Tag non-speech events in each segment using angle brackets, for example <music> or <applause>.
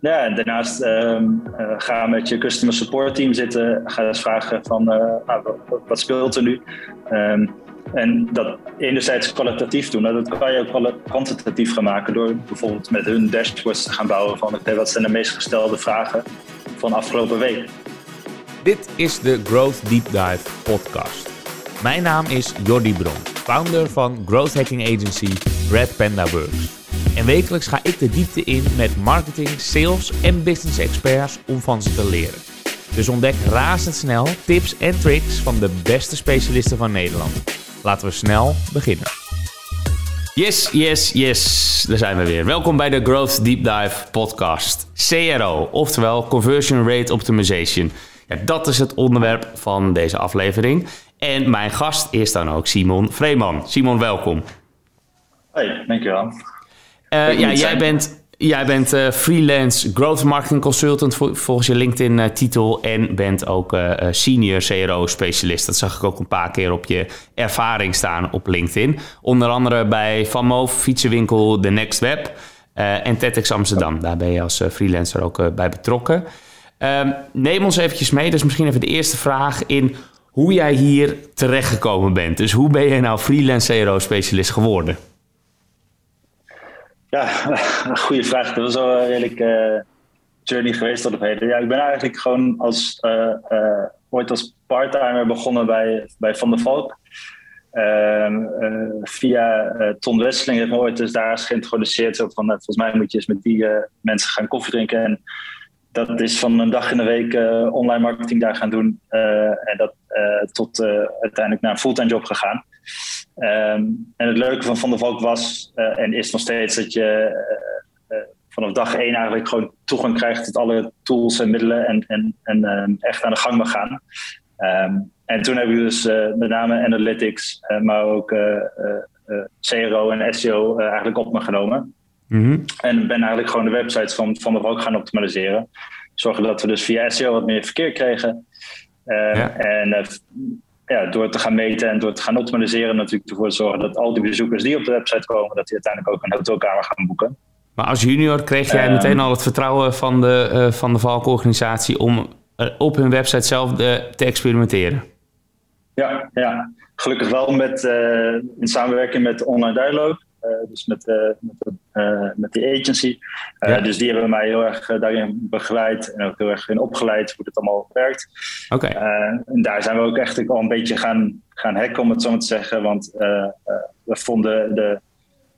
Ja, en daarnaast ehm, eh, ga met je customer support team zitten. Ga eens vragen van uh, nou, wat, speelt er nu? Um, en dat enerzijds kwalitatief doen, dat kan je ook kwantitatief gaan maken door bijvoorbeeld met hun dashboards te gaan bouwen van wat zijn de meest gestelde vragen van afgelopen week. Dit is de Growth Deep Dive podcast. Mijn naam is Jordi Bron, founder van growth hacking agency Red Panda Works. En wekelijks ga ik de diepte in met marketing, sales en business experts om van ze te leren. Dus ontdek razendsnel tips en tricks van de beste specialisten van Nederland. Laten we snel beginnen. Yes, yes, yes. Daar zijn we weer. Welkom bij de Growth Deep Dive podcast. CRO, oftewel Conversion Rate Optimization. Ja, dat is het onderwerp van deze aflevering. En mijn gast is dan ook Simon Vreeman. Simon, welkom. Hoi, dankjewel. Uh, ja, jij bent, jij bent uh, freelance growth marketing consultant volgens je LinkedIn uh, titel en bent ook senior CRO specialist. Dat zag ik ook een paar keer op je ervaring staan op LinkedIn. Onder andere bij Van Moof, fietsenwinkel The Next Web en TEDx Amsterdam. Daar ben je als freelancer ook bij betrokken. Ehm, neem ons eventjes mee, dus misschien even de eerste vraag in hoe jij hier terechtgekomen bent. Dus hoe ben je nou freelance CRO specialist geworden? Ja, <laughs> goede vraag. Dat was al een redelijk uh, journey geweest tot op heden. Ja, ik ben eigenlijk gewoon als, uh, uh, ooit als parttimer begonnen bij, bij Van der Valk. Ehm, via Ton Wesseling heeft me ooit dus daar is geïntroduceerd. Zo van, volgens mij moet je eens met die mensen gaan koffie drinken. En dat is van een dag in de week online marketing daar gaan doen. en dat tot uiteindelijk naar een fulltime job gegaan. Ehm, en het leuke van Van der Valk was uh, en is nog steeds dat je uh, vanaf dag één eigenlijk gewoon toegang krijgt tot alle tools en middelen en, en, en ehm, echt aan de gang mag gaan. Um, en toen heb ik dus met name analytics, maar ook CRO en SEO eigenlijk op me genomen. Mm En ben eigenlijk gewoon de websites van Van der Valk gaan optimaliseren. Zorgen dat we dus via SEO wat meer verkeer kregen. Ja. En ja, door te gaan meten en door te gaan optimaliseren natuurlijk ervoor zorgen dat al die bezoekers die op de website komen, dat die uiteindelijk ook een hotelkamer gaan boeken. Maar als junior kreeg jij meteen ehm. al het vertrouwen van de, uh, van de Valkorganisatie om uh, op hun website zelf de, te experimenteren? Ja, ja, gelukkig wel met, uh, in samenwerking met Online Dialogue. Eh, dus met, eh, met, de, eh, met die agency. Dus die hebben mij heel erg daarin begeleid en ook heel erg in opgeleid hoe het allemaal werkt. Oké. en daar zijn we ook echt al een beetje gaan, gaan hacken, om het zo maar te zeggen. Want we vonden de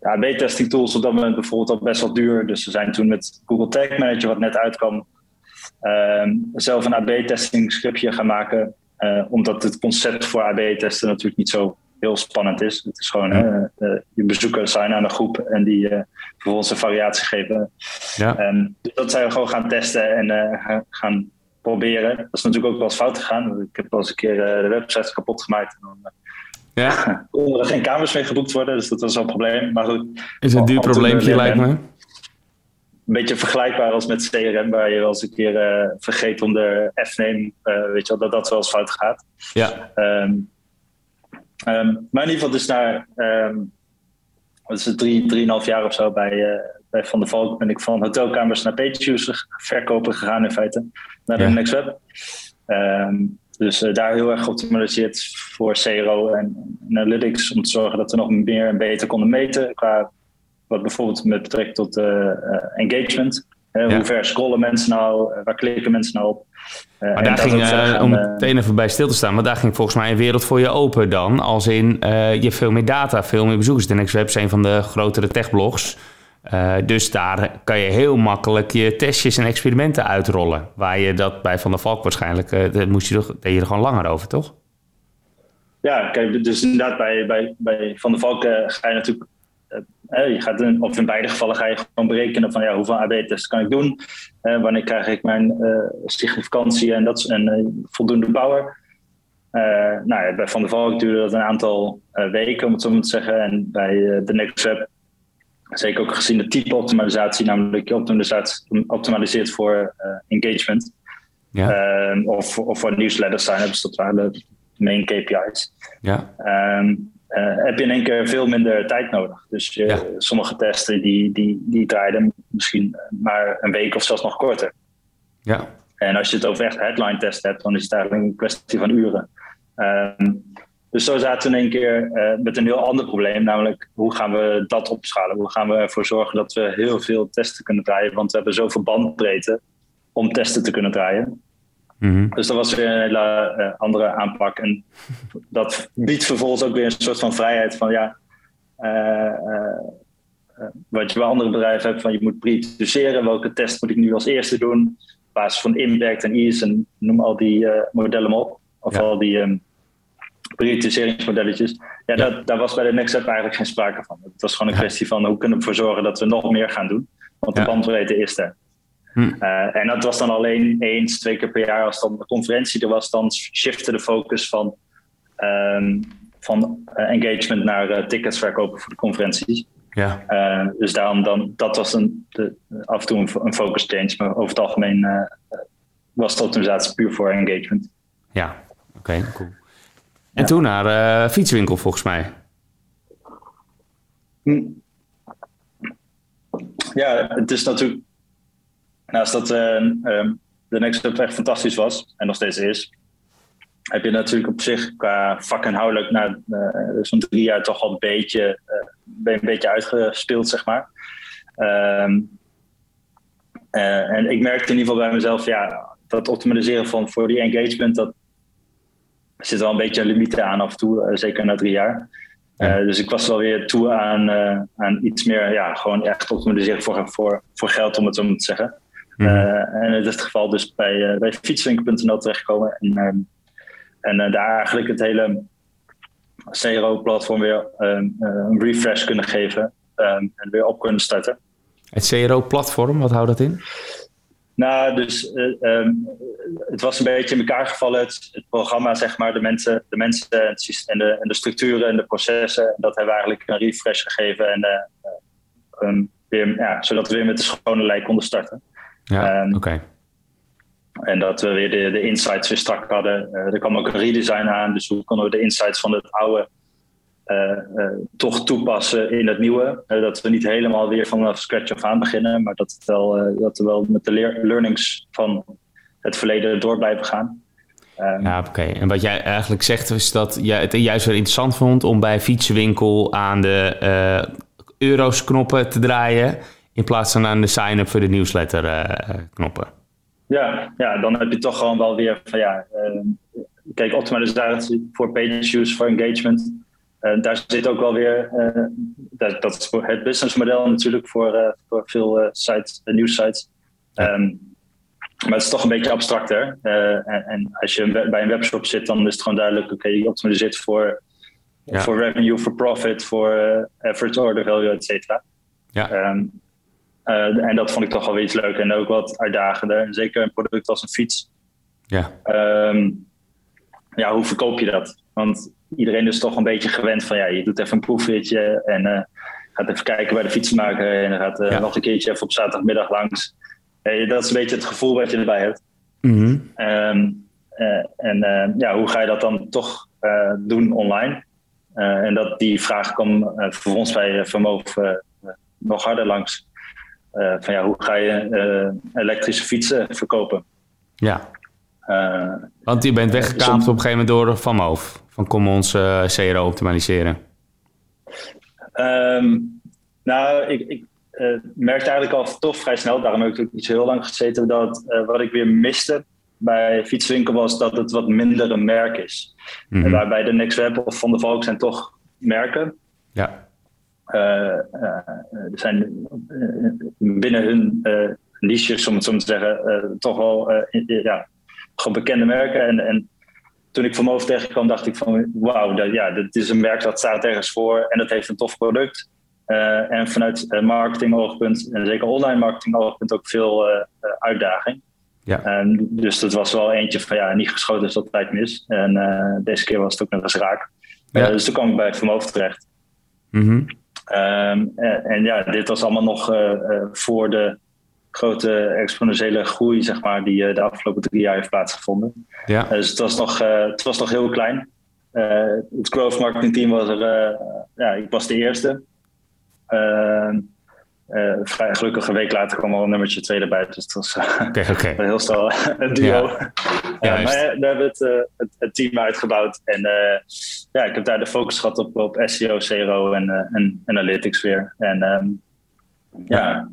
ja, B-testing tools op dat moment bijvoorbeeld al best wel duur. Dus we zijn toen met Google Tag Manager, wat net uitkwam, uh, zelf een AB-testing scriptje gaan maken. Uh, omdat het concept voor AB-testen natuurlijk niet zo heel spannend is. Het is gewoon ja. je bezoekers zijn aan een groep en die uh, vervolgens een variatie geven. Ja. Um, dus dat zijn we gewoon gaan testen en gaan proberen. Dat is natuurlijk ook wel eens fout gegaan. Ik heb wel eens een keer de website kapot gemaakt. En dan, ja. <laughs> konden er geen kamers mee geboekt worden, dus dat was wel een probleem. Maar goed, is een duur probleempje, lijkt me. Een beetje vergelijkbaar als met CRM, waar je wel eens een keer vergeet om de F-name, weet je wel, dat dat wel eens fout gaat. Ja. Um, Um, maar in ieder geval dus naar, um, wat is drie, drieënhalf jaar of zo bij, uh, bij Van der Valk ben ik van hotelkamers naar page verkopen gegaan in feite, naar de ja. Next Web. Um, dus uh, daar heel erg geoptimaliseerd voor CRO en analytics om te zorgen dat we nog meer en beter konden meten qua wat bijvoorbeeld met betrekking tot uh, engagement. Ja. Hoe ver scrollen mensen nou? waar klikken mensen nou op? Uh, maar daar ging, uh, om meteen even bij stil te staan, maar daar ging volgens mij een wereld voor je open dan. Als in, je hebt veel meer data, veel meer bezoekers. De Next Web is een van de grotere techblogs. dus daar kan je heel makkelijk je testjes en experimenten uitrollen. Waar je dat bij Van der Valk waarschijnlijk, dat moest je er, deed je er gewoon langer over, toch? Ja, kijk, dus inderdaad bij, bij, bij Van der Valk ga je natuurlijk je gaat in, of in beide gevallen ga je gewoon berekenen van ja, hoeveel AB-tests kan ik doen? Uh, wanneer krijg ik mijn uh, significantie en, dat, en voldoende power? nou ja, bij Van der Valk duurde dat een aantal weken, om het zo maar te zeggen. En bij de Next Web, zeker ook gezien de type optimalisatie, namelijk je optimaliseert voor engagement. Ja. Ehm, of, of voor nieuwsletters zijn, ze dat waren de main KPI's. Ja. Um, uh, heb je in één keer veel minder tijd nodig. Dus je, sommige testen die, die, die draaiden misschien maar een week of zelfs nog korter. Ja. En als je het over echt headline test hebt, dan is het eigenlijk een kwestie van uren. Ehm, dus zo zaten we in één keer uh, met een heel ander probleem, namelijk hoe gaan we dat opschalen? Hoe gaan we ervoor zorgen dat we heel veel testen kunnen draaien? Want we hebben zoveel bandbreedte om testen te kunnen draaien. Mhm. Dus dat was weer een hele uh, andere aanpak. En dat biedt vervolgens ook weer een soort van vrijheid van ja, uh, wat je bij andere bedrijven hebt, van je moet pre welke test moet ik nu als eerste doen, op basis van impact en ease en noem al die modellen op. Of al die um, prioritiseringsmodelletjes. Ja, ja. Dat, daar was bij de Next Step eigenlijk geen sprake van. Het was gewoon een kwestie van hoe kunnen we ervoor zorgen dat we nog meer gaan doen. Want de bandbreedte is er. Hm. Uh, en dat was dan alleen eens, twee keer per jaar. Als dan een conferentie er was, dan shifte de focus van, um, van uh, engagement naar uh, tickets verkopen voor de conferenties. Ja. dus daarom dan, dat was een, de, af en toe een, een, focus change. Maar over het algemeen was de optimisatie puur voor engagement. Ja, oké, cool. En toen naar fietswinkel volgens mij. Hm. Ja, het is natuurlijk Naast dat uh, de Next Step echt fantastisch was en nog steeds is, heb je natuurlijk op zich qua vakinhoudelijk na uh, zo'n drie jaar toch al een beetje, uh, een beetje uitgespeeld, zeg maar. Ehm, en ik merkte in ieder geval bij mezelf, ja, dat optimaliseren van voor die engagement, dat zit wel een beetje een limiet aan af en toe, zeker na drie jaar. dus ik was wel weer toe aan, aan iets meer, ja, gewoon echt optimaliseren voor, voor, voor geld, om het zo te zeggen. Mhm. Eh, en in dit geval dus bij, uh, bij fietswinkel.nl terechtgekomen. En, ehm, en eh, daar eigenlijk het hele CRO-platform weer ehm, een refresh kunnen geven. Ehm, en weer op kunnen starten. Het CRO-platform, wat houdt dat in? Nou, dus het was een beetje in elkaar gevallen. Het, het, programma, zeg maar, de mensen, de mensen en, de, en de structuren en de processen. Dat hebben we eigenlijk een refresh gegeven. En, weer, ja, zodat we weer met de schone lijn konden starten. Ja, ehm, oké. En dat we weer de, de insights weer strak hadden. Uh, er kwam ook een redesign aan. Dus hoe konden we de insights van het oude uh, uh, toch toepassen in het nieuwe? dat we niet helemaal weer vanaf scratch af aan beginnen. Maar dat, het wel, dat we wel met de learnings van het verleden door blijven gaan. Um, ja, oké. En wat jij eigenlijk zegt is dat je het juist weer interessant vond om bij fietsenwinkel aan de euro's knoppen te draaien in plaats van aan de sign-up voor de newsletter uh, knoppen. Ja, ja, dan heb je toch gewoon wel weer van ja, uh, kijk, optimalisatie voor page views, voor engagement. Uh, daar zit ook wel weer, dat, dat, is het businessmodel natuurlijk voor, voor veel sites, nieuwsites. Um, maar het is toch een beetje abstracter. En, en, als je bij een webshop zit, dan is het gewoon duidelijk, oké, je optimaliseert voor, ja. voor revenue, voor profit, voor average order value, et cetera. Ja. Um, uh, en dat vond ik toch wel iets leuk en ook wat uitdagender. En zeker een product als een fiets. Ja. Um, ja, hoe verkoop je dat? Want iedereen is toch een beetje gewend van ja, je doet even een proefritje en uh, gaat even kijken bij de fietsenmaker en dan gaat uh, nog een keertje even op zaterdagmiddag langs. dat is een beetje het gevoel wat je erbij hebt. Mm -hmm. um, en ja, hoe ga je dat dan toch doen online? en dat, die vraag kwam vervolgens bij Vermogen nog harder langs. Eh, van ja, hoe ga je eh, elektrische fietsen verkopen? Ja. Eh, Want je bent weggekaapt op een gegeven moment door Van Moof. Van kom ons CRO optimaliseren. Um, nou, ik, ik merkte eigenlijk al toch vrij snel, daarom heb ik ook niet zo heel lang gezeten, dat wat ik weer miste bij fietswinkel was dat het wat minder een merk is. Mm -hmm. Waarbij de NextWeb of Van de Valk zijn toch merken. Ja. Eh, eh, er zijn eh, binnen hun niches, om het zo te zeggen, toch wel ja, gewoon bekende merken. En, en toen ik van mijn tegenkwam, dacht ik van wauw, dat, ja, dit is een merk dat staat ergens voor en dat heeft een tof product. Uh, en vanuit marketing oogpunt, en zeker online marketing oogpunt, ook veel uh, uitdaging. Ja. En dus dat was wel eentje van ja, niet geschoten is dat tijd mis. En deze keer was het ook nog eens raak. Ja. dus toen kwam ik bij Vermogen terecht. Mm Um, en, ja, dit was allemaal nog uh, uh, voor de grote exponentiële groei, zeg maar, die de afgelopen drie jaar heeft plaatsgevonden. Ja. dus het was nog, het was nog heel klein. het growth marketing team was er, ja, ik was de eerste. Ehm, uh, vrij gelukkig een week later kwam al een nummertje tweede bij. Dus dat was okay, <laughs> heel snel een <laughs> duo. Ja, ja maar daar hebben we het, het, het, team uitgebouwd. En ja, ik heb daar de focus gehad op, op SEO, CRO en, en analytics weer. En um, ja,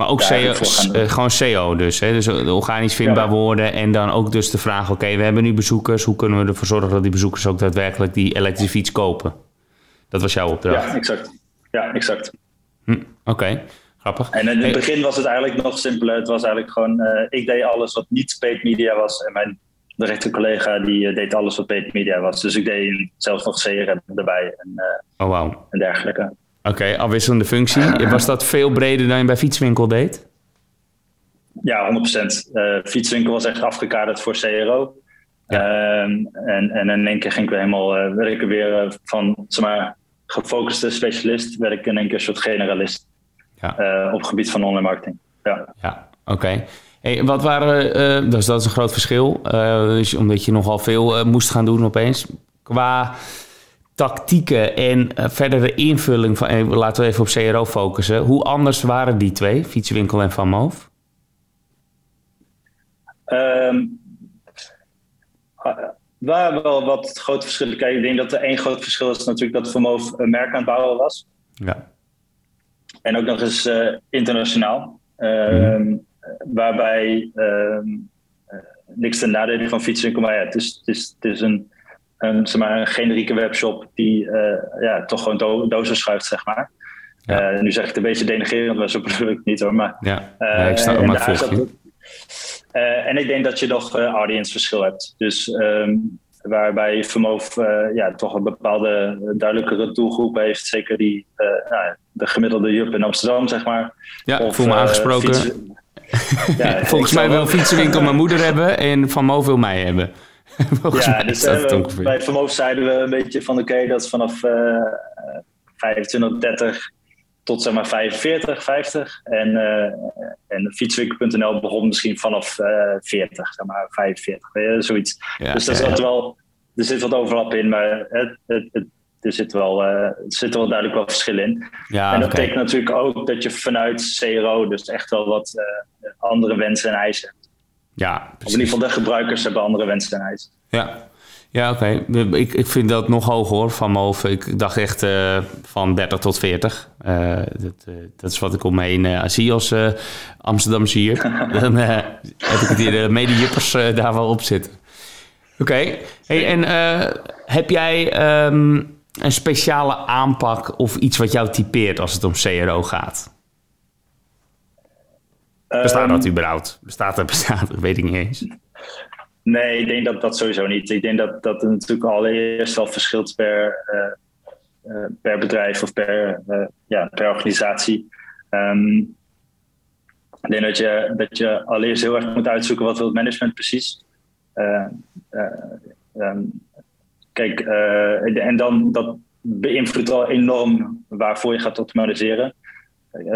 maar ook SEO, gewoon SEO dus. Hè? Dus organisch vindbaar worden. En dan ook dus de vraag, oké, we hebben nu bezoekers. Hoe kunnen we ervoor zorgen dat die bezoekers ook daadwerkelijk die elektrische fiets kopen? Dat was jouw opdracht. Ja, exact. Ja, exact. Hm, oké, grappig. En in het begin was het eigenlijk nog simpeler. Het was eigenlijk gewoon, uh, ik deed alles wat niet paid media was. En mijn directe collega die uh, deed alles wat paid media was. Dus ik deed zelfs nog CRM erbij en, uh, oh, wow. en dergelijke. Oké, afwisselende functie. Was dat veel breder dan je bij Fietswinkel deed? Ja, 100%. Uh, fietswinkel was echt afgekaderd voor CRO. Ja. Um, en, en in één keer ging ik weer helemaal, uh, werd ik weer uh, van, zeg maar, gefocuste specialist, werd ik in één keer een soort generalist ja. op het gebied van online marketing. Ja, ja oké. Okay. Hey, wat waren, uh, dus dat is een groot verschil, uh, dus omdat je nogal veel moest gaan doen opeens. Qua tactieken en verdere invulling van, laten we even op CRO focussen. Hoe anders waren die twee, Fietswinkel en Van Moof? Um, waren wel wat grote verschillen. Kijk, ik denk dat er één groot verschil is natuurlijk dat Vermoof een merk aan het bouwen was. Ja. En ook nog eens internationaal. Mm. Waarbij um, niks ten nadele van fietswinkel, maar ja, het is, het is, het is een, een, zeg maar, een generieke webshop die uh, ja, toch gewoon do dozen schuift, zeg maar. Ja. nu zeg ik het een beetje denigrerend, maar zo <laughs> bedoel ik niet hoor. Maar, ja, ik sta ook maar uh, en ik denk dat je nog uh, audience verschil hebt. Dus um, waarbij Vermoof ja, toch een bepaalde duidelijkere doelgroep heeft. Zeker die, nou, de gemiddelde jup in Amsterdam, zeg maar. Ja, of, ik voel me aangesproken. Ja, <laughs> Volgens mij wil een fietsenwinkel mijn moeder hebben en Van Moof wil mij hebben. <laughs> Volgens ja, mij dus, dat bij Vermoof zeiden we een beetje van oké, okay, dat is vanaf 25, 30 tot zeg maar 45, 50. En, uh, en fietswinkel.nl begon misschien vanaf uh, 40, zeg maar 45, zoiets. Ja, dus er, ja, wel, er zit wat overlap in, maar het, het, het, er, zit wel, uh, zit wel duidelijk wel verschil in. Ja, en dat okay. betekent natuurlijk ook dat je vanuit CRO dus echt wel wat uh, andere wensen en eisen hebt. Ja, precies. Of in ieder geval de gebruikers hebben andere wensen en eisen. Ja, ja, oké. Okay. Ik, ik vind dat nog hoog hoor, van Move. Ik dacht echt uh, van 30 tot 40. Uh, dat, dat, is wat ik om me heen zie als Amsterdamse hier. <laughs> Dan heb ik het hier de medejuppers daar wel op zitten. Oké. Okay. Hey, en heb jij um, een speciale aanpak of iets wat jou typeert als het om CRO gaat? Bestaat dat um, überhaupt? Bestaat dat? <laughs> Bestaat dat? Weet ik niet eens. Nee, ik denk dat dat sowieso niet. Ik denk dat dat natuurlijk allereerst wel verschilt per, uh, uh, per bedrijf of per, uh, ja, per organisatie. Um, ik denk dat je, dat je allereerst heel erg moet uitzoeken wat wil het management precies. Um, kijk, en dan dat beïnvloedt al enorm waarvoor je gaat optimaliseren.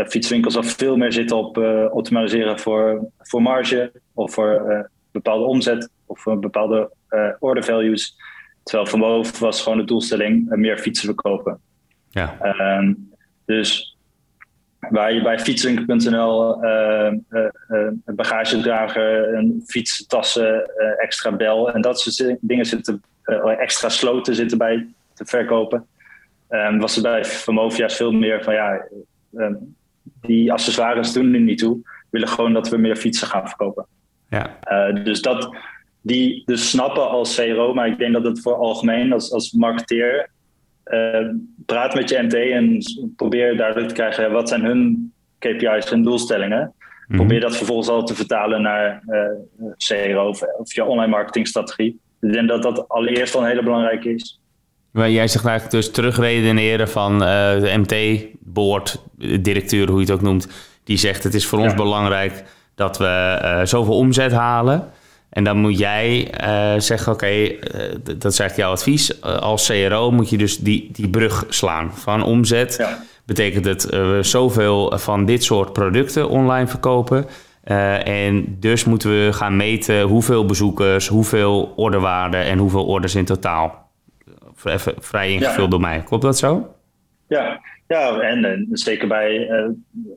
fietswinkels zal veel meer zitten op optimaliseren voor, voor marge of voor bepaalde omzet of een bepaalde order values. Terwijl van boven was gewoon de doelstelling meer fietsen verkopen. Ja. Um, dus waar je bij fietslink.nl uh, uh, bagagedrager, een fietstassen, extra bel en dat soort dingen zitten, extra sloten zitten bij te verkopen. Um, was er bij Vermoof juist veel meer van ja, um, die accessoires doen er niet toe. We willen gewoon dat we meer fietsen gaan verkopen. Ja. Uh, dus dat, die dus snappen als CRO, maar ik denk dat het voor algemeen als, als marketeer uh, praat met je MT en probeer duidelijk te krijgen wat zijn hun KPI's en doelstellingen. Mm. Probeer dat vervolgens al te vertalen naar uh, CRO of, of, je online marketingstrategie. Ik denk dat dat allereerst al een hele belangrijke is. Maar jij zegt eigenlijk dus terugredeneren van uh, de MT-board, directeur, hoe je het ook noemt, die zegt het is voor ja. ons belangrijk dat we uh, zoveel omzet halen. En dan moet jij uh, zeggen, oké, okay, dat is eigenlijk jouw advies. als CRO moet je dus die, die brug slaan van omzet. Ja. Betekent het we zoveel van dit soort producten online verkopen. En dus moeten we gaan meten hoeveel bezoekers, hoeveel orderwaarden en hoeveel orders in totaal. Even vrij ingevuld ja. door mij. Klopt dat zo? Ja, Ja, en, en zeker bij uh,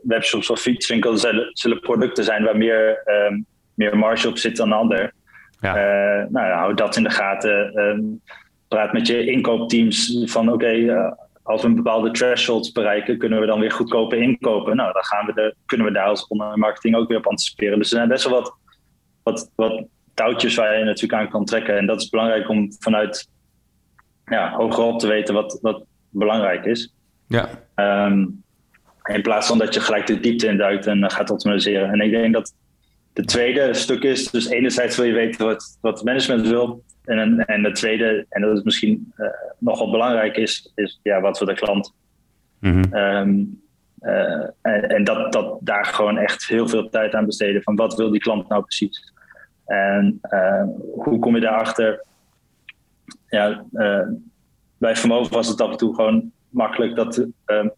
webshops of fietswinkels zullen, producten zijn waar meer, um, meer marge op zit dan ander. Ja. Uh, nou, hou dat in de gaten. Um, praat met je inkoopteams van oké, okay, als we een bepaalde threshold bereiken, kunnen we dan weer goedkoper inkopen. Nou, dan gaan we de, kunnen we daar als online marketing ook weer op anticiperen. Dus er zijn best wel wat, wat, wat touwtjes waar je natuurlijk aan kan trekken. En dat is belangrijk om vanuit ja, hogerop te weten wat, wat belangrijk is. Ja. Um, in plaats van dat je gelijk de diepte induikt en gaat optimaliseren. En ik denk dat de tweede stuk is, dus enerzijds wil je weten wat, wat management wil. En, en de tweede, en dat is misschien uh, nogal belangrijk, is, is ja, wat wil de klant. Mm -hmm. um, uh, en, en dat, dat daar gewoon echt heel veel tijd aan besteden. Van wat wil die klant nou precies? En uh, hoe kom je daarachter? Ja, bij Vermogen was het af en toe gewoon makkelijk dat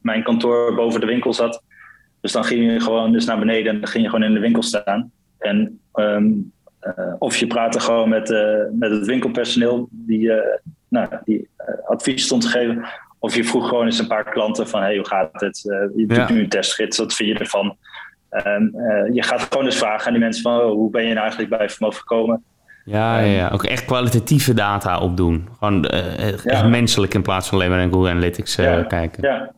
mijn kantoor boven de winkel zat. Dus dan ging je gewoon dus naar beneden en dan ging je gewoon in de winkel staan. En um, uh, of je praatte gewoon met, uh, met het winkelpersoneel die, uh, nou, die advies stond te geven. Of je vroeg gewoon eens een paar klanten van hey, hoe gaat het? je doet nu een testgids, wat vind je ervan? Um, je gaat gewoon eens vragen aan die mensen van oh, hoe ben je nou eigenlijk bij vermogen gekomen? Ja, ja, ja, ook echt kwalitatieve data opdoen. Gewoon echt ja. menselijk in plaats van alleen maar in Google Analytics ja. kijken. Ja,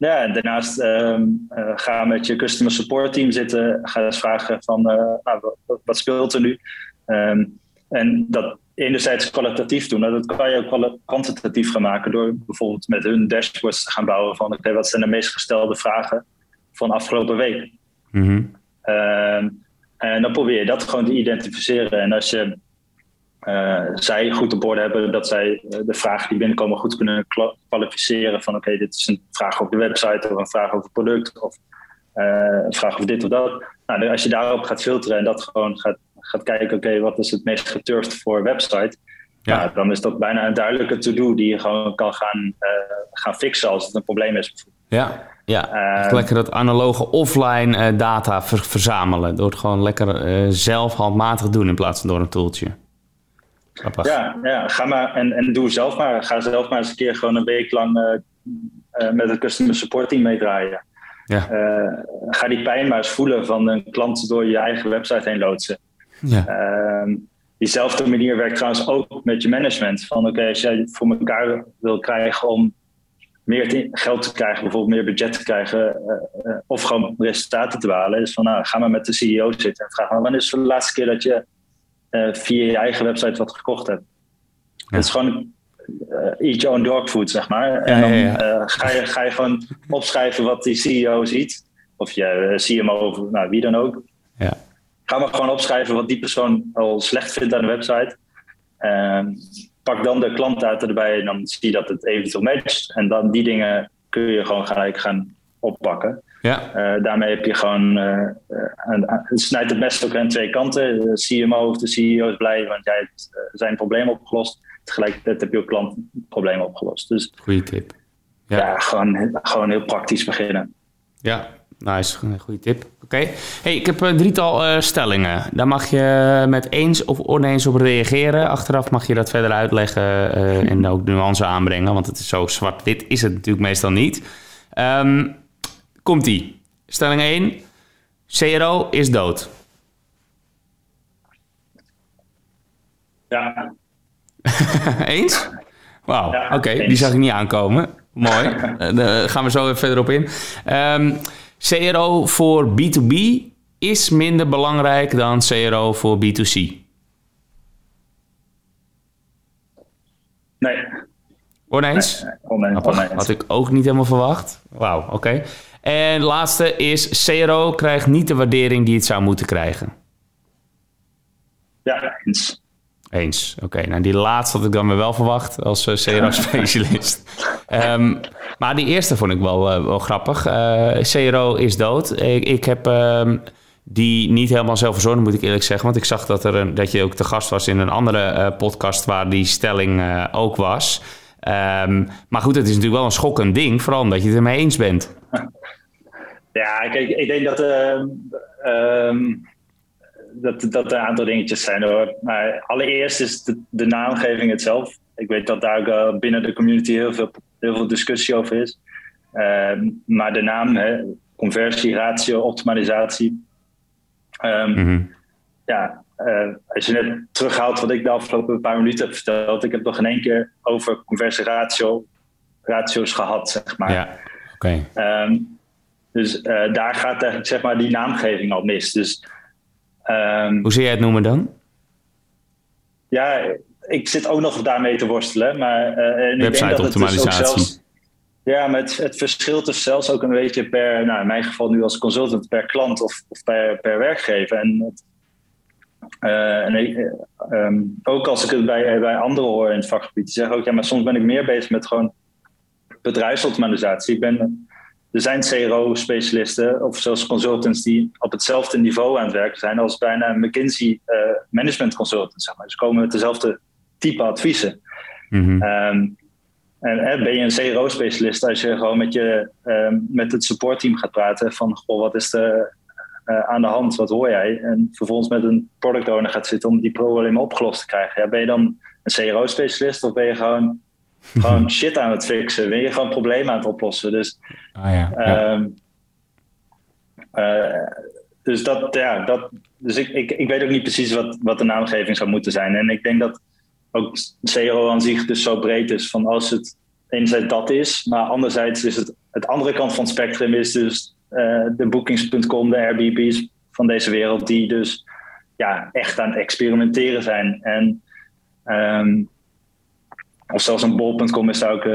ja, en daarnaast um, uh, ga met je customer support team zitten. Ga eens vragen van uh, nou, wat, wat, speelt er nu? Um, en dat enerzijds kwalitatief doen. Nou, dat kan je ook kwantitatief gaan maken door bijvoorbeeld met hun dashboards te gaan bouwen van oké, okay, wat zijn de meest gestelde vragen van afgelopen week? Mm -hmm. um, en dan probeer je dat gewoon te identificeren. En als je uh, zij goed op orde hebben, dat zij uh, de vragen die binnenkomen goed kunnen kwalificeren van oké, okay, dit is een vraag over de website of een vraag over het product of uh, een vraag over dit of dat. Nou, als je daarop gaat filteren en dat gewoon gaat, gaat kijken, oké, okay, wat is het meest geturfd voor website, ja. Nou, dan is dat bijna een duidelijke to-do die je gewoon kan gaan, gaan fixen als het een probleem is. Ja, ja. Echt lekker dat analoge offline data ver verzamelen. Door het gewoon lekker zelf handmatig doen in plaats van door een Ja, ja, ga maar en, en doe zelf maar. Ga zelf maar eens een keer gewoon een week lang uh, uh, met het customer support team meedraaien. Ja. Uh, ga die pijn maar eens voelen van een klant door je eigen website heen loodsen. Ja. Ehm, diezelfde manier werkt trouwens ook met je management. Van oké, okay, als jij voor elkaar wil krijgen om meer geld te krijgen, bijvoorbeeld meer budget te krijgen, of gewoon resultaten te behalen, is van nou, ga maar met de CEO zitten en vraag maar wanneer is de laatste keer dat je uh, via je eigen website wat gekocht hebt. Ja. Het is gewoon uh, eat your own dog food, zeg maar. En dan uh, ga, je, ga je gewoon opschrijven wat die CEO ziet. Of je CMO of nou, wie dan ook. Ja. Ga maar gewoon opschrijven wat die persoon al slecht vindt aan de website. Ehm, pak dan de klantdata erbij en dan zie je dat het eventueel matcht. En dan die dingen kun je gewoon gelijk gaan oppakken. Ja. Uh, daarmee heb je gewoon, uh, uh, het snijdt het best ook aan twee kanten. De CMO of de CEO is blij, want jij hebt zijn probleem opgelost. Tegelijkertijd heb je ook klantproblemen opgelost. Dus, Goeie tip. Ja, ja gewoon, gewoon heel praktisch beginnen. Ja, nice. Goeie tip. Oké. Okay. Hey, ik heb een drietal stellingen. Daar mag je met eens of oneens op reageren. Achteraf mag je dat verder uitleggen en ook nuance aanbrengen. Want het is zo zwart-wit is het natuurlijk meestal niet. Um, Komt-ie. Stelling 1. CRO is dood. Ja. <laughs> Eens? Wauw, ja, oké. Okay. Die zag ik niet aankomen. Mooi. <laughs> Daar gaan we zo even verder op in. Um, CRO voor B2B is minder belangrijk dan CRO voor B2C. Nee. Oneens? Nee, oneens, oneens. Had ik ook niet helemaal verwacht. Wauw, oké. Okay. En laatste is, CRO krijgt niet de waardering die het zou moeten krijgen. Ja, eens. Eens, oké. Nou, die laatste had ik dan wel verwacht als uh, CRO-specialist. <laughs> um, maar die eerste vond ik wel, uh, wel grappig. Uh, CRO is dood. Ik, ik heb um, die niet helemaal zelf verzonnen, moet ik eerlijk zeggen. Want ik zag dat, er een, dat je ook te gast was in een andere podcast waar die stelling ook was. Um, maar goed, het is natuurlijk wel een schokkend ding, vooral omdat je het ermee eens bent. Ja, kijk, ik denk dat, uh, um, dat, dat er een aantal dingetjes zijn hoor. Maar allereerst is de, de naamgeving het zelf. Ik weet dat daar ook uh, binnen de community heel veel, heel veel discussie over is. Ehm, maar de naam, hè, conversie, ratio, optimalisatie. Ehm, Mhm. Ja, eh, als je net terughaalt wat ik de afgelopen paar minuten heb verteld. Ik heb nog in één keer over conversie ratio, ratio's gehad, zeg maar. Ja, oké. Ehm, dus eh, daar gaat eigenlijk zeg maar die naamgeving al mis. Dus ehm, Hoe zie jij het noemen dan? ja, ik zit ook nog daarmee te worstelen. Maar, eh, en ik denk Website dat het dus ook optimalisatie. zelfs- ja, maar het, het verschilt dus zelfs ook een beetje per, nou in mijn geval nu als consultant, per klant of, of per, per werkgever. En, het, eh, en ik, eh, ehm, ook als ik het bij, bij anderen hoor in het vakgebied, die zeggen ook, ja, maar soms ben ik meer bezig met gewoon bedrijfsoptimalisatie. Ik ben, er zijn CRO-specialisten of zelfs consultants die op hetzelfde niveau aan het werken zijn als bijna McKinsey eh, management consultant. Zeg maar. Ze komen met dezelfde type adviezen. Mhm. Ehm, en ben je een CRO-specialist als je gewoon met, je, ehm, met het supportteam gaat praten van goh, wat is er eh, aan de hand, wat hoor jij? En vervolgens met een product owner gaat zitten om die problemen opgelost te krijgen. Ja, ben je dan een CRO-specialist of ben je gewoon, gewoon <laughs> shit aan het fixen? Ben je gewoon problemen aan het oplossen? Dus Ah ja. ja. Ehm, eh, dus dat, ja, dat, dus ik, ik, ik weet ook niet precies wat, wat de naamgeving zou moeten zijn. En ik denk dat ook CRO aan zich dus zo breed is van als het enerzijds dat is, maar anderzijds is het het andere kant van het spectrum is dus eh, de bookings.com, de Airbnb's van deze wereld, die dus ja, echt aan het experimenteren zijn. En ehm, of zelfs een bol.com is daar ook eh,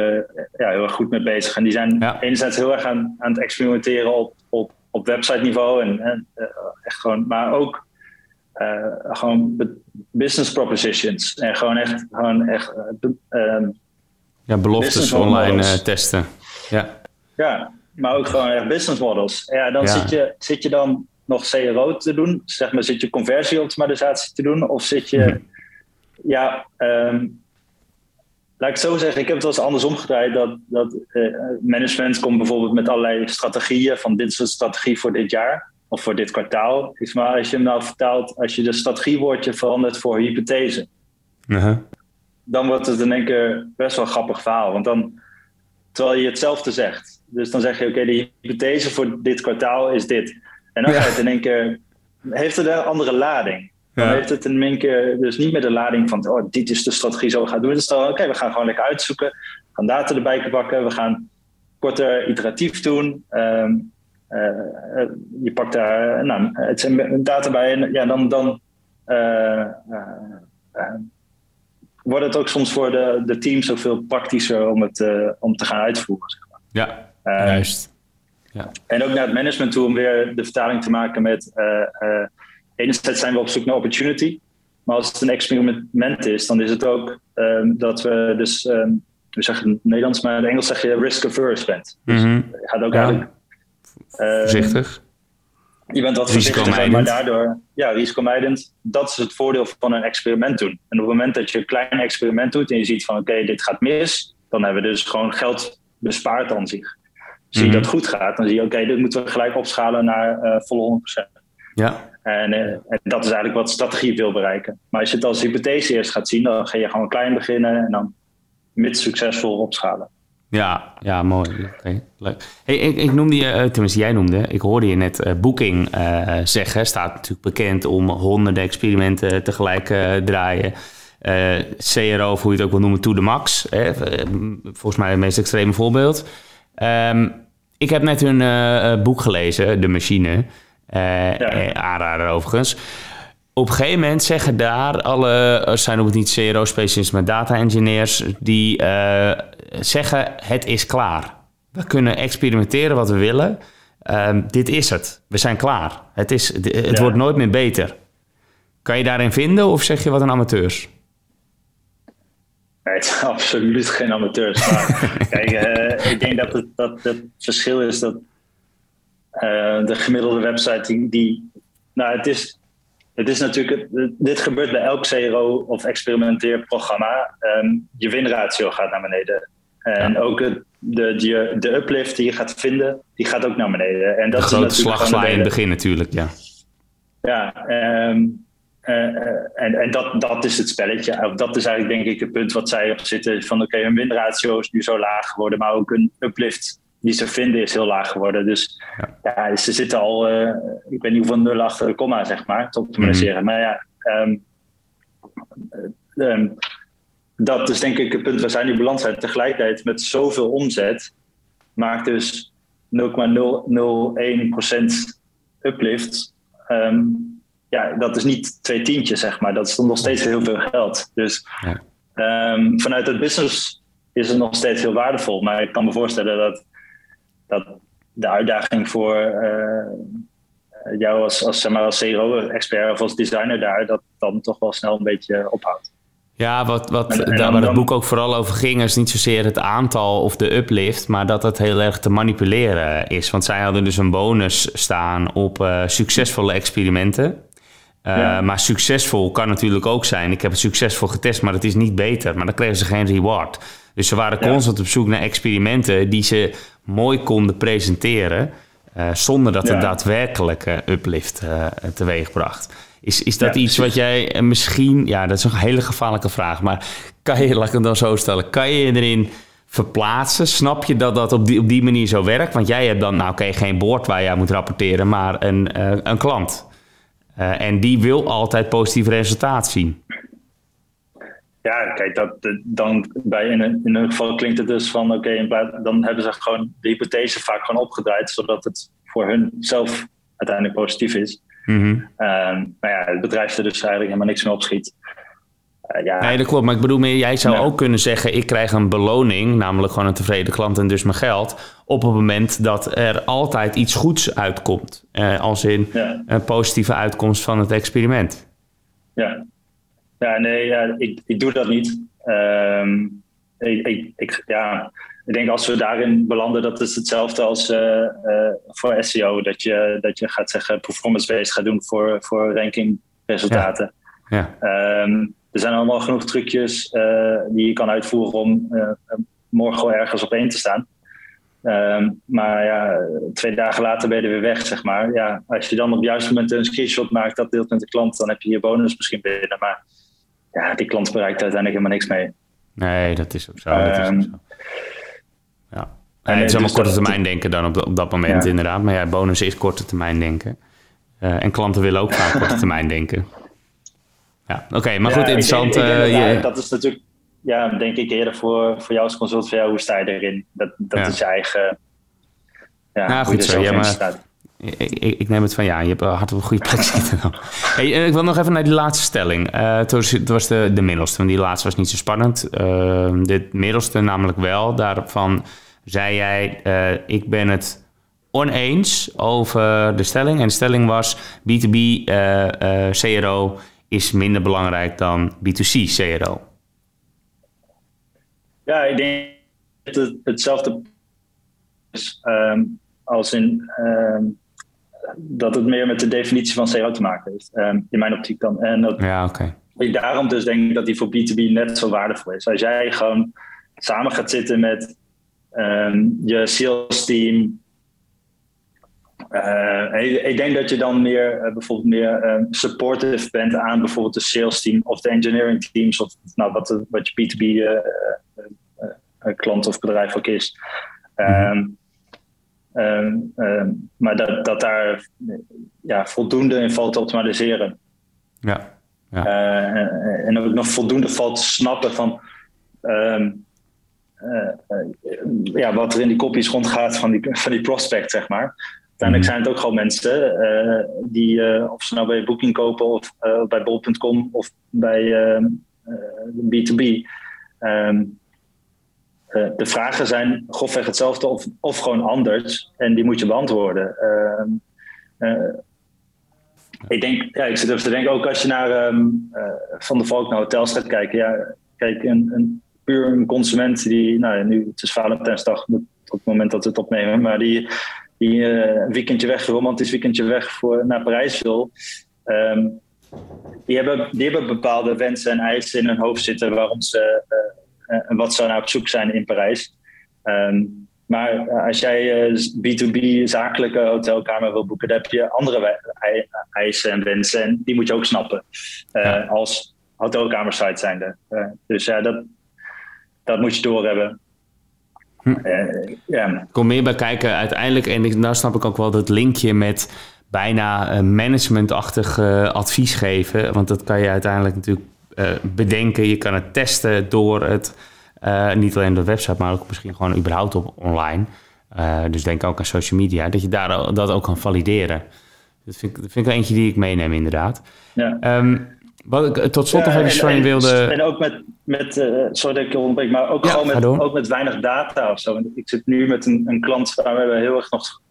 ja, heel erg goed mee bezig. En die zijn Ja. enerzijds heel erg aan, aan het experimenteren op, op, op website niveau. En, en eh, echt gewoon, maar ook eh, gewoon business propositions. En gewoon echt, gewoon echt eh, ehm, ja, beloftes online eh, testen. Ja. ja, maar ook gewoon echt business models. Ja, dan Ja. Zit, je, zit je dan nog CRO te doen? Zeg maar, zit je conversieoptimalisatie te doen? Of zit je, Mhm. ja, ehm, laat ik het zo zeggen, ik heb het wel eens andersom gedraaid. Dat, dat eh, management komt bijvoorbeeld met allerlei strategieën. Van dit is een strategie voor dit jaar of voor dit kwartaal. Maar als je hem nou vertaalt, als je de strategiewoordje verandert voor hypothese Uh-huh. dan wordt het in één keer best wel een grappig verhaal. Want dan, terwijl je hetzelfde zegt. Dus dan zeg je, oké, de hypothese voor dit kwartaal is dit. En dan Ja. ga je het in één keer, heeft het een andere lading. Dan Ja. heeft het in één keer dus niet meer de lading van, oh, dit is de strategie zo we gaan doen. Het is dan, oké, we gaan gewoon lekker uitzoeken. We gaan data erbij pakken. We gaan korter iteratief doen. Ehm, eh, eh, je pakt daar, eh, nou, het zijn data bij en ja, dan, dan wordt het ook soms voor de, de teams ook veel praktischer om het om te gaan uitvoeren. Zeg maar. Ja, Eh, juist. En ook naar het management toe om weer de vertaling te maken met... enerzijds zijn we op zoek naar opportunity. Maar als het een experiment is, dan is het ook ehm, dat we dus... ehm, we zeggen het Nederlands, maar in het Engels zeg je risk-averse bent. Dus je gaat ook Ja. eigenlijk... ehm, Voorzichtig. je bent wat voorzichtiger, maar daardoor, ja, risicomijdend, dat is het voordeel van een experiment doen. En op het moment dat je een klein experiment doet en je ziet van oké, dit gaat mis, dan hebben we dus gewoon geld bespaard aan zich. Zie je Mhm. dat goed gaat, dan zie je oké, dit moeten we gelijk opschalen naar eh volle 100%. Ja, En, eh, en dat is eigenlijk wat strategie wil bereiken. Maar als je het als hypothese eerst gaat zien, dan ga je gewoon klein beginnen en dan mits succesvol opschalen. ja, ja mooi. Oké, leuk. Hey, ik, ik noemde je, eh, tenminste jij noemde, ik hoorde je net eh, Booking eh, zeggen. Staat natuurlijk bekend om honderden experimenten tegelijk eh, draaien. CRO, hoe je het ook wil noemen, to the max. Hè? Volgens mij het meest extreme voorbeeld. Ehm, ik heb net hun boek gelezen, De Machine. Eh eh, aanrader overigens. Op een gegeven moment zeggen daar alle, zijn ook niet CRO-specialisten, maar data-engineers, die eh, zeggen: het is klaar. We kunnen experimenteren wat we willen. Ehm, dit is het. We zijn klaar. Het, is, het Ja. wordt nooit meer beter. Kan je daarin vinden of zeg je wat een amateurs? Nee, het zijn <laughs> absoluut geen amateurs. Maar <laughs> kijk, eh, ik denk dat het, dat het verschil is dat eh, de gemiddelde website die, die nou, het is, het is natuurlijk, dit gebeurt bij elk CRO of experimenteerprogramma. Ehm, je winratio gaat naar beneden. En Ja. ook het, de, de, de uplift die je gaat vinden, die gaat ook naar beneden. En dat grote de je in het begin natuurlijk, ja. ja, ehm, eh, en, en dat, dat is het spelletje. Dat is eigenlijk denk ik het punt wat zij op zitten. Van oké, hun winratio is nu zo laag geworden, maar ook een uplift die ze vinden is heel laag geworden. Dus ja, ze zitten al, ik weet niet hoeveel nul achter de komma, zeg maar, te optimaliseren. Mhm. Maar ja, um, um, dat is denk ik het punt waar zij nu beland zijn. Tegelijkertijd met zoveel omzet maakt dus 0,001% uplift. Um, ja, dat is niet twee tientjes, zeg maar. Dat is nog steeds heel veel geld. Dus ja. um, vanuit het business is het nog steeds heel waardevol. Maar ik kan me voorstellen dat, dat de uitdaging voor uh, jou als, als, zeg maar, als CRO-expert of als designer daar, dat dan toch wel snel een beetje ophoudt. Ja, wat, wat daar waar het boek ook vooral over ging, is niet zozeer het aantal of de uplift, maar dat het heel erg te manipuleren is. Want zij hadden dus een bonus staan op uh, succesvolle experimenten. Uh, Maar succesvol kan natuurlijk ook zijn. Ik heb het succesvol getest, maar het is niet beter. Maar dan kregen ze geen reward. Dus ze waren constant op zoek naar experimenten die ze mooi konden presenteren. Uh, zonder dat het daadwerkelijke uplift uh, teweeg bracht. Is, is dat iets wat jij eh, misschien, ja, dat is een hele gevaarlijke vraag, maar kan je, <laughs> laat ik het dan zo stellen, kan je je erin verplaatsen? Snap je dat dat op die, op die manier zo werkt? Want jij hebt dan, nou oké, geen boord waar jij moet rapporteren, maar een, een klant. En die wil altijd positief resultaat zien. Ja, kijk, dat, dan bij in, een, in een geval klinkt het dus van oké, dan hebben ze gewoon de hypothese vaak gewoon opgedraaid, zodat het voor hun zelf uiteindelijk positief is. Mm maar ja, het bedrijf er dus eigenlijk helemaal niks meer op schiet. Uh, ja. Nee, dat klopt. Maar ik bedoel meer, jij zou ook kunnen zeggen... ik krijg een beloning, namelijk gewoon een tevreden klant en dus mijn geld... op het moment dat er altijd iets goeds uitkomt. Uh, als in een positieve uitkomst van het experiment. Ja, ja nee, ja, ik, ik doe dat niet. Uh, ik, ik, ik, ja, ik denk als we daarin belanden, dat is hetzelfde als uh, uh, voor SEO. Dat je, dat je gaat zeggen performance-based gaat doen voor, voor rankingresultaten. Ja. ja. Um, er zijn allemaal genoeg trucjes uh, die je kan uitvoeren om morgen ergens op één te staan. Um, maar ja, twee dagen later ben je er weer weg, zeg maar. Ja, als je dan op het juiste moment een screenshot maakt, dat deelt met de klant, dan heb je je bonus misschien binnen. Maar ja, die klant bereikt uiteindelijk helemaal niks mee. Nee, dat is ook zo. dat is ook ehm, zo. Ja. En het is allemaal dus korte termijn denken dan op, op dat moment inderdaad. Maar ja, bonus is korte termijn denken. Uh, en klanten willen ook vaak korte <laughs> termijn denken. Ja, oké, maar goed, interessant. uh, je... Dat is natuurlijk, ja, denk ik eerder voor, voor jou als consult, voor jou, hoe sta je erin? Dat, dat is je eigen, ja, ja goed zo. Ja, maar, ik, ik, neem het van ja, je hebt hard op een goede plek <laughs> zitten dan. Hey, eh, ik wil nog even naar die laatste stelling. Uh, het was de, de middelste, want die laatste was niet zo spannend. Uh, dit middelste namelijk wel. Daarvan zei jij, uh, ik ben het oneens over de stelling. En de stelling was, B2B CRO is minder belangrijk dan B2C CRO. Ja, ik denk dat het hetzelfde is um, als in... Um, dat het meer met de definitie van CO te maken heeft. Ehm, in mijn optiek dan. En dat, ja, oké. Okay. Daarom dus denk ik dat die voor B2B net zo waardevol is. Als jij gewoon samen gaat zitten met ehm, je sales team. Uh, ik denk dat je dan meer uh, bijvoorbeeld meer uh, supportive bent aan bijvoorbeeld de sales team of de engineering teams of nou, wat, wat je B2B klant of bedrijf ook is. Mm Ehm, ehm, maar dat, dat daar ja, voldoende in valt te optimaliseren. Ja. ja. Uh, en ook nog voldoende valt te snappen van um, uh, ja, wat er in die kopjes rondgaat van die, van die prospect, zeg maar. Uiteindelijk mhm. zijn het ook gewoon mensen die, of ze nou bij Booking kopen of bij bol.com of bij B2B. Eh, de vragen zijn grofweg hetzelfde of, of gewoon anders. En die moet je beantwoorden. Ehm, eh, ik denk, ja, ik zit even te denken, ook als je naar um, Van de Valk naar hotels gaat kijken. Ja, kijk, een, een puur een consument die, nou nu, het is Valentijnsdag op het moment dat we het opnemen, maar die, die een weekendje weg, een romantisch weekendje weg voor, naar Parijs wil. Ehm, die, hebben, die hebben bepaalde wensen en eisen in hun hoofd zitten waarom ze en wat zou nou op zoek zijn in Parijs. Ehm, maar als jij B2B eh, zakelijke hotelkamer wil boeken, dan heb je andere eisen en wensen. En die moet je ook snappen uh, als hotelkamersite zijnde. Uh, dus ja, dat, dat moet je doorhebben. Hm. Kom meer bij kijken uiteindelijk. En ik, nou snap ik ook wel dat linkje met bijna managementachtig advies geven. Want dat kan je uiteindelijk natuurlijk bedenken. Je kan het testen door het, niet alleen door de website, maar ook misschien gewoon überhaupt op online. dus denk ook aan social media, dat je daar dat ook kan valideren. Dat vind, ik, dat vind ik eentje die ik meeneem, inderdaad. Ja. Ehm, wat ik tot slot nog even van je wilde... En ook met, met uh, sorry dat ik onderbreek, maar ook gewoon met, ook met weinig data of zo. Ik zit nu met een, een klant waar we heel erg nog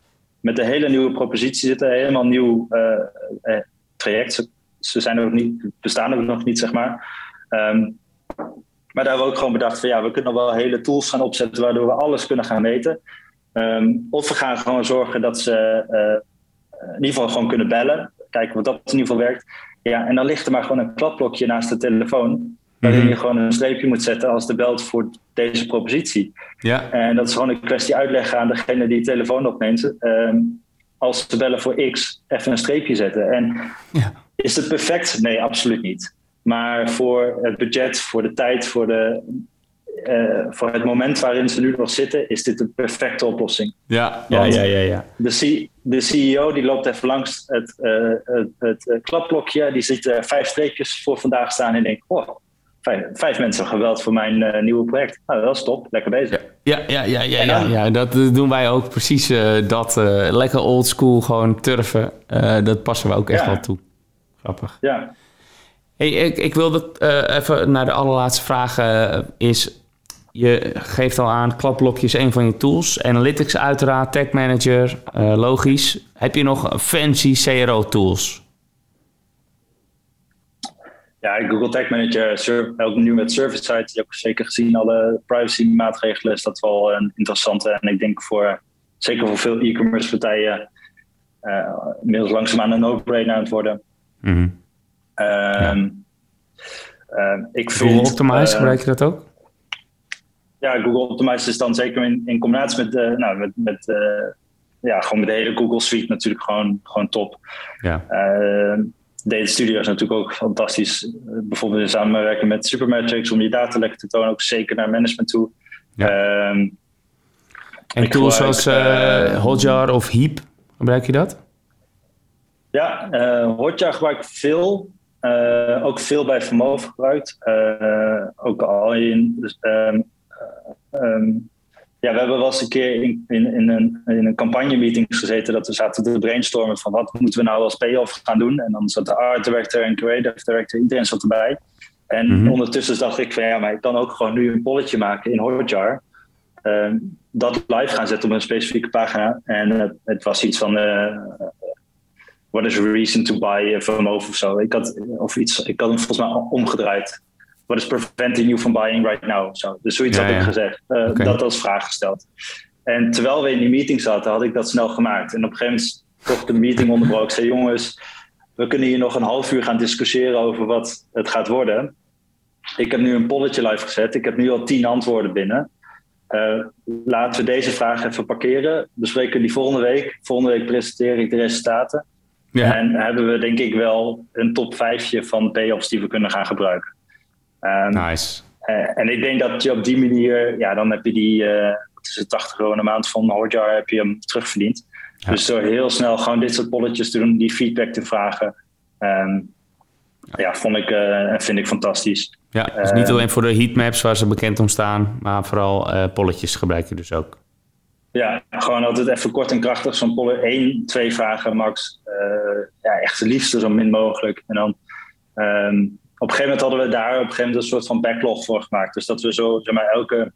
met een hele nieuwe propositie zitten, een helemaal nieuw uh, traject. Ze, zijn ook niet, bestaan er nog niet, zeg maar. Um, maar daar hebben we ook gewoon bedacht van ja, we kunnen wel hele tools gaan opzetten waardoor we alles kunnen gaan meten. Um, of we gaan gewoon zorgen dat ze in ieder geval gewoon kunnen bellen. Kijken wat dat in ieder geval werkt. Ja, en dan ligt er maar gewoon een klapblokje naast de telefoon. Waarin mhm. je gewoon een streepje moet zetten als de belt voor deze propositie. Ja. En dat is gewoon een kwestie uitleggen aan degene die de telefoon opneemt. Ehm, als ze bellen voor X, even een streepje zetten. En ja. Is het perfect? Nee, absoluut niet. Maar voor het budget, voor de tijd, voor de uh, voor het moment waarin ze nu nog zitten, is dit de perfecte oplossing. Ja, ja, ja, ja. ja. De, de, CEO die loopt even langs het, uh, het, het klapblokje, die ziet er vijf streepjes voor vandaag staan en denkt: oh, vijf, vijf mensen geweld voor mijn nieuwe project. Nou, dat is top, lekker bezig. Ja, ja, ja, ja, ja, ja, dat doen wij ook precies. dat lekker old school, gewoon turven. dat passen we ook echt wel toe. Grappig. Ja. Hey, ik, ik wilde even naar de allerlaatste vraag. is je geeft al aan, klapblokje is een van je tools. Analytics uiteraard, Tag Manager, uh, logisch. Heb je nog fancy CRO-tools? Ja, Google Tag Manager, ook nu met Service Site, je hebt zeker gezien alle privacy maatregelen, is dat wel een interessante. En ik denk voor, zeker voor veel e-commerce partijen, uh, inmiddels langzaamaan een no-brainer aan het worden. Mm -hmm. um, ja. uh, ik vind, Google Optimize, gebruik je dat ook? ja, Google Optimize is dan zeker in, in combinatie met, uh, nou, met, met uh, ja, gewoon met de hele Google Suite natuurlijk gewoon, gewoon top. Ja. Uh, Data Studio is natuurlijk ook fantastisch. bijvoorbeeld in samenwerking met Supermetrics om je data lekker te tonen, ook zeker naar management toe. Ja. Ehm, en tools zoals Hotjar of Heap, gebruik je dat? Ja, Hotjar gebruik ik veel. ook veel bij Vermogen gebruikt. ook al in. Dus, um, Ehm, ja, we hebben wel eens een keer in, in, in een, in een campagne-meeting gezeten dat we zaten te brainstormen van wat moeten we nou als payoff gaan doen. En dan zat de art director en creative director, iedereen zat erbij. En mhm. ondertussen dacht ik van ja, maar ik kan ook gewoon nu een polletje maken in Hotjar. Uh, dat live gaan zetten op een specifieke pagina. En uh, het was iets van uh, what is reason to buy from over of zo. Ik had, of iets, ik had hem volgens mij omgedraaid what is preventing you from buying right now? Zo. Dus zoiets had ik gezegd. Uh, Dat als vraag gesteld. En terwijl we in die meeting zaten, had ik dat snel gemaakt. En op een gegeven moment toch de meeting onderbroken. Ik zei, jongens, we kunnen hier nog een half uur gaan discussiëren over wat het gaat worden. Ik heb nu een polletje live gezet. Ik heb nu al tien antwoorden binnen. Uh, laten we deze vraag even parkeren. Bespreken die volgende week. Volgende week presenteer ik de resultaten. Ja. En hebben we denk ik wel een top vijfje van payoffs die we kunnen gaan gebruiken. Um, nice. Uh, en ik denk dat je op die manier, ja, dan heb je die uh, tussen 80 euro een maand van Hotjar heb je hem terugverdiend. Ja. Dus door heel snel gewoon dit soort polletjes te doen, die feedback te vragen, um, ja. ja. vond ik en uh, vind ik fantastisch. Ja, dus niet alleen voor de heatmaps waar ze bekend om staan, maar vooral polletjes gebruik je dus ook. Ja, gewoon altijd even kort en krachtig. Zo'n polle één, twee vragen max. ja, echt het liefste zo min mogelijk. En dan um, op een gegeven moment hadden we daar op een gegeven moment een soort van backlog voor gemaakt. Dus dat we zo zeg maar, elke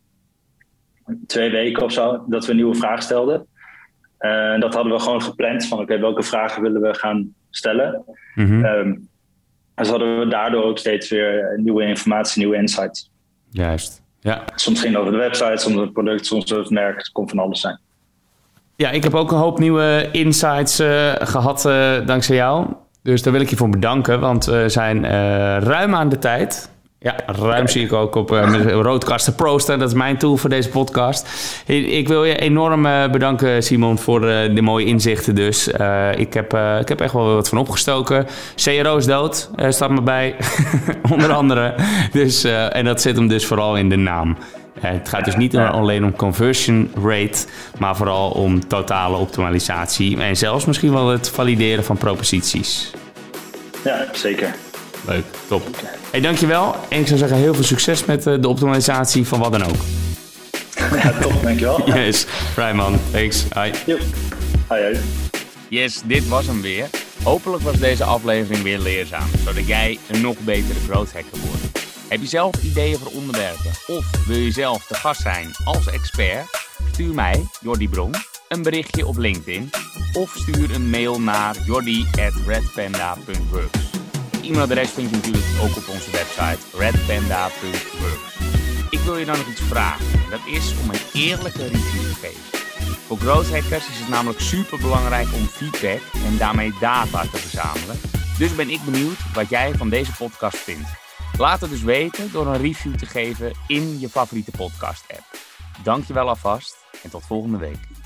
twee weken of zo, dat we een nieuwe vraag stelden. En uh, dat hadden we gewoon gepland van oké, welke vragen willen we gaan stellen. Mm -hmm. um, dus hadden we daardoor ook steeds weer nieuwe informatie, nieuwe insights. Juist, ja. Soms ging het over de website, soms over het product, soms over het merk. Het kon van alles zijn. Ja, ik heb ook een hoop nieuwe insights uh, gehad uh, dankzij jou. Dus daar wil ik je voor bedanken, want we zijn uh, ruim aan de tijd. Ja, ruim zie ik ook op uh, Roadcaster Proster. Dat is mijn tool voor deze podcast. Ik wil je enorm uh, bedanken, Simon, voor uh, de mooie inzichten dus. ik, heb, ik heb echt wel wat van opgestoken. CRO is dood, staat me bij. <laughs> Onder andere. Dus, en dat zit hem dus vooral in de naam. het gaat dus niet alleen om conversion rate, maar vooral om totale optimalisatie. En zelfs misschien wel het valideren van proposities. Ja, zeker. Leuk, top. Hey, dankjewel. En ik zou zeggen heel veel succes met eh, de optimalisatie van wat dan ook. <laughs> Ja, top, dankjewel. Yes, right man. Thanks. Hi. Yep. Hi, hi. Yes, dit was hem weer. Hopelijk was deze aflevering weer leerzaam, zodat jij een nog betere growth hacker wordt. Heb je zelf ideeën voor onderwerpen of wil je zelf de gast zijn als expert? Stuur mij, Jordi Bron, een berichtje op LinkedIn of stuur een mail naar jordi.redpanda.works. E-mailadres vind je natuurlijk ook op onze website redpanda.works. Ik wil je dan nog iets vragen. Dat is om een eerlijke review te geven. Voor growth hackers is het namelijk super belangrijk om feedback en daarmee data te verzamelen. Dus ben ik benieuwd wat jij van deze podcast vindt. Laat het dus weten door een review te geven in je favoriete podcast app. Dankjewel alvast en tot volgende week.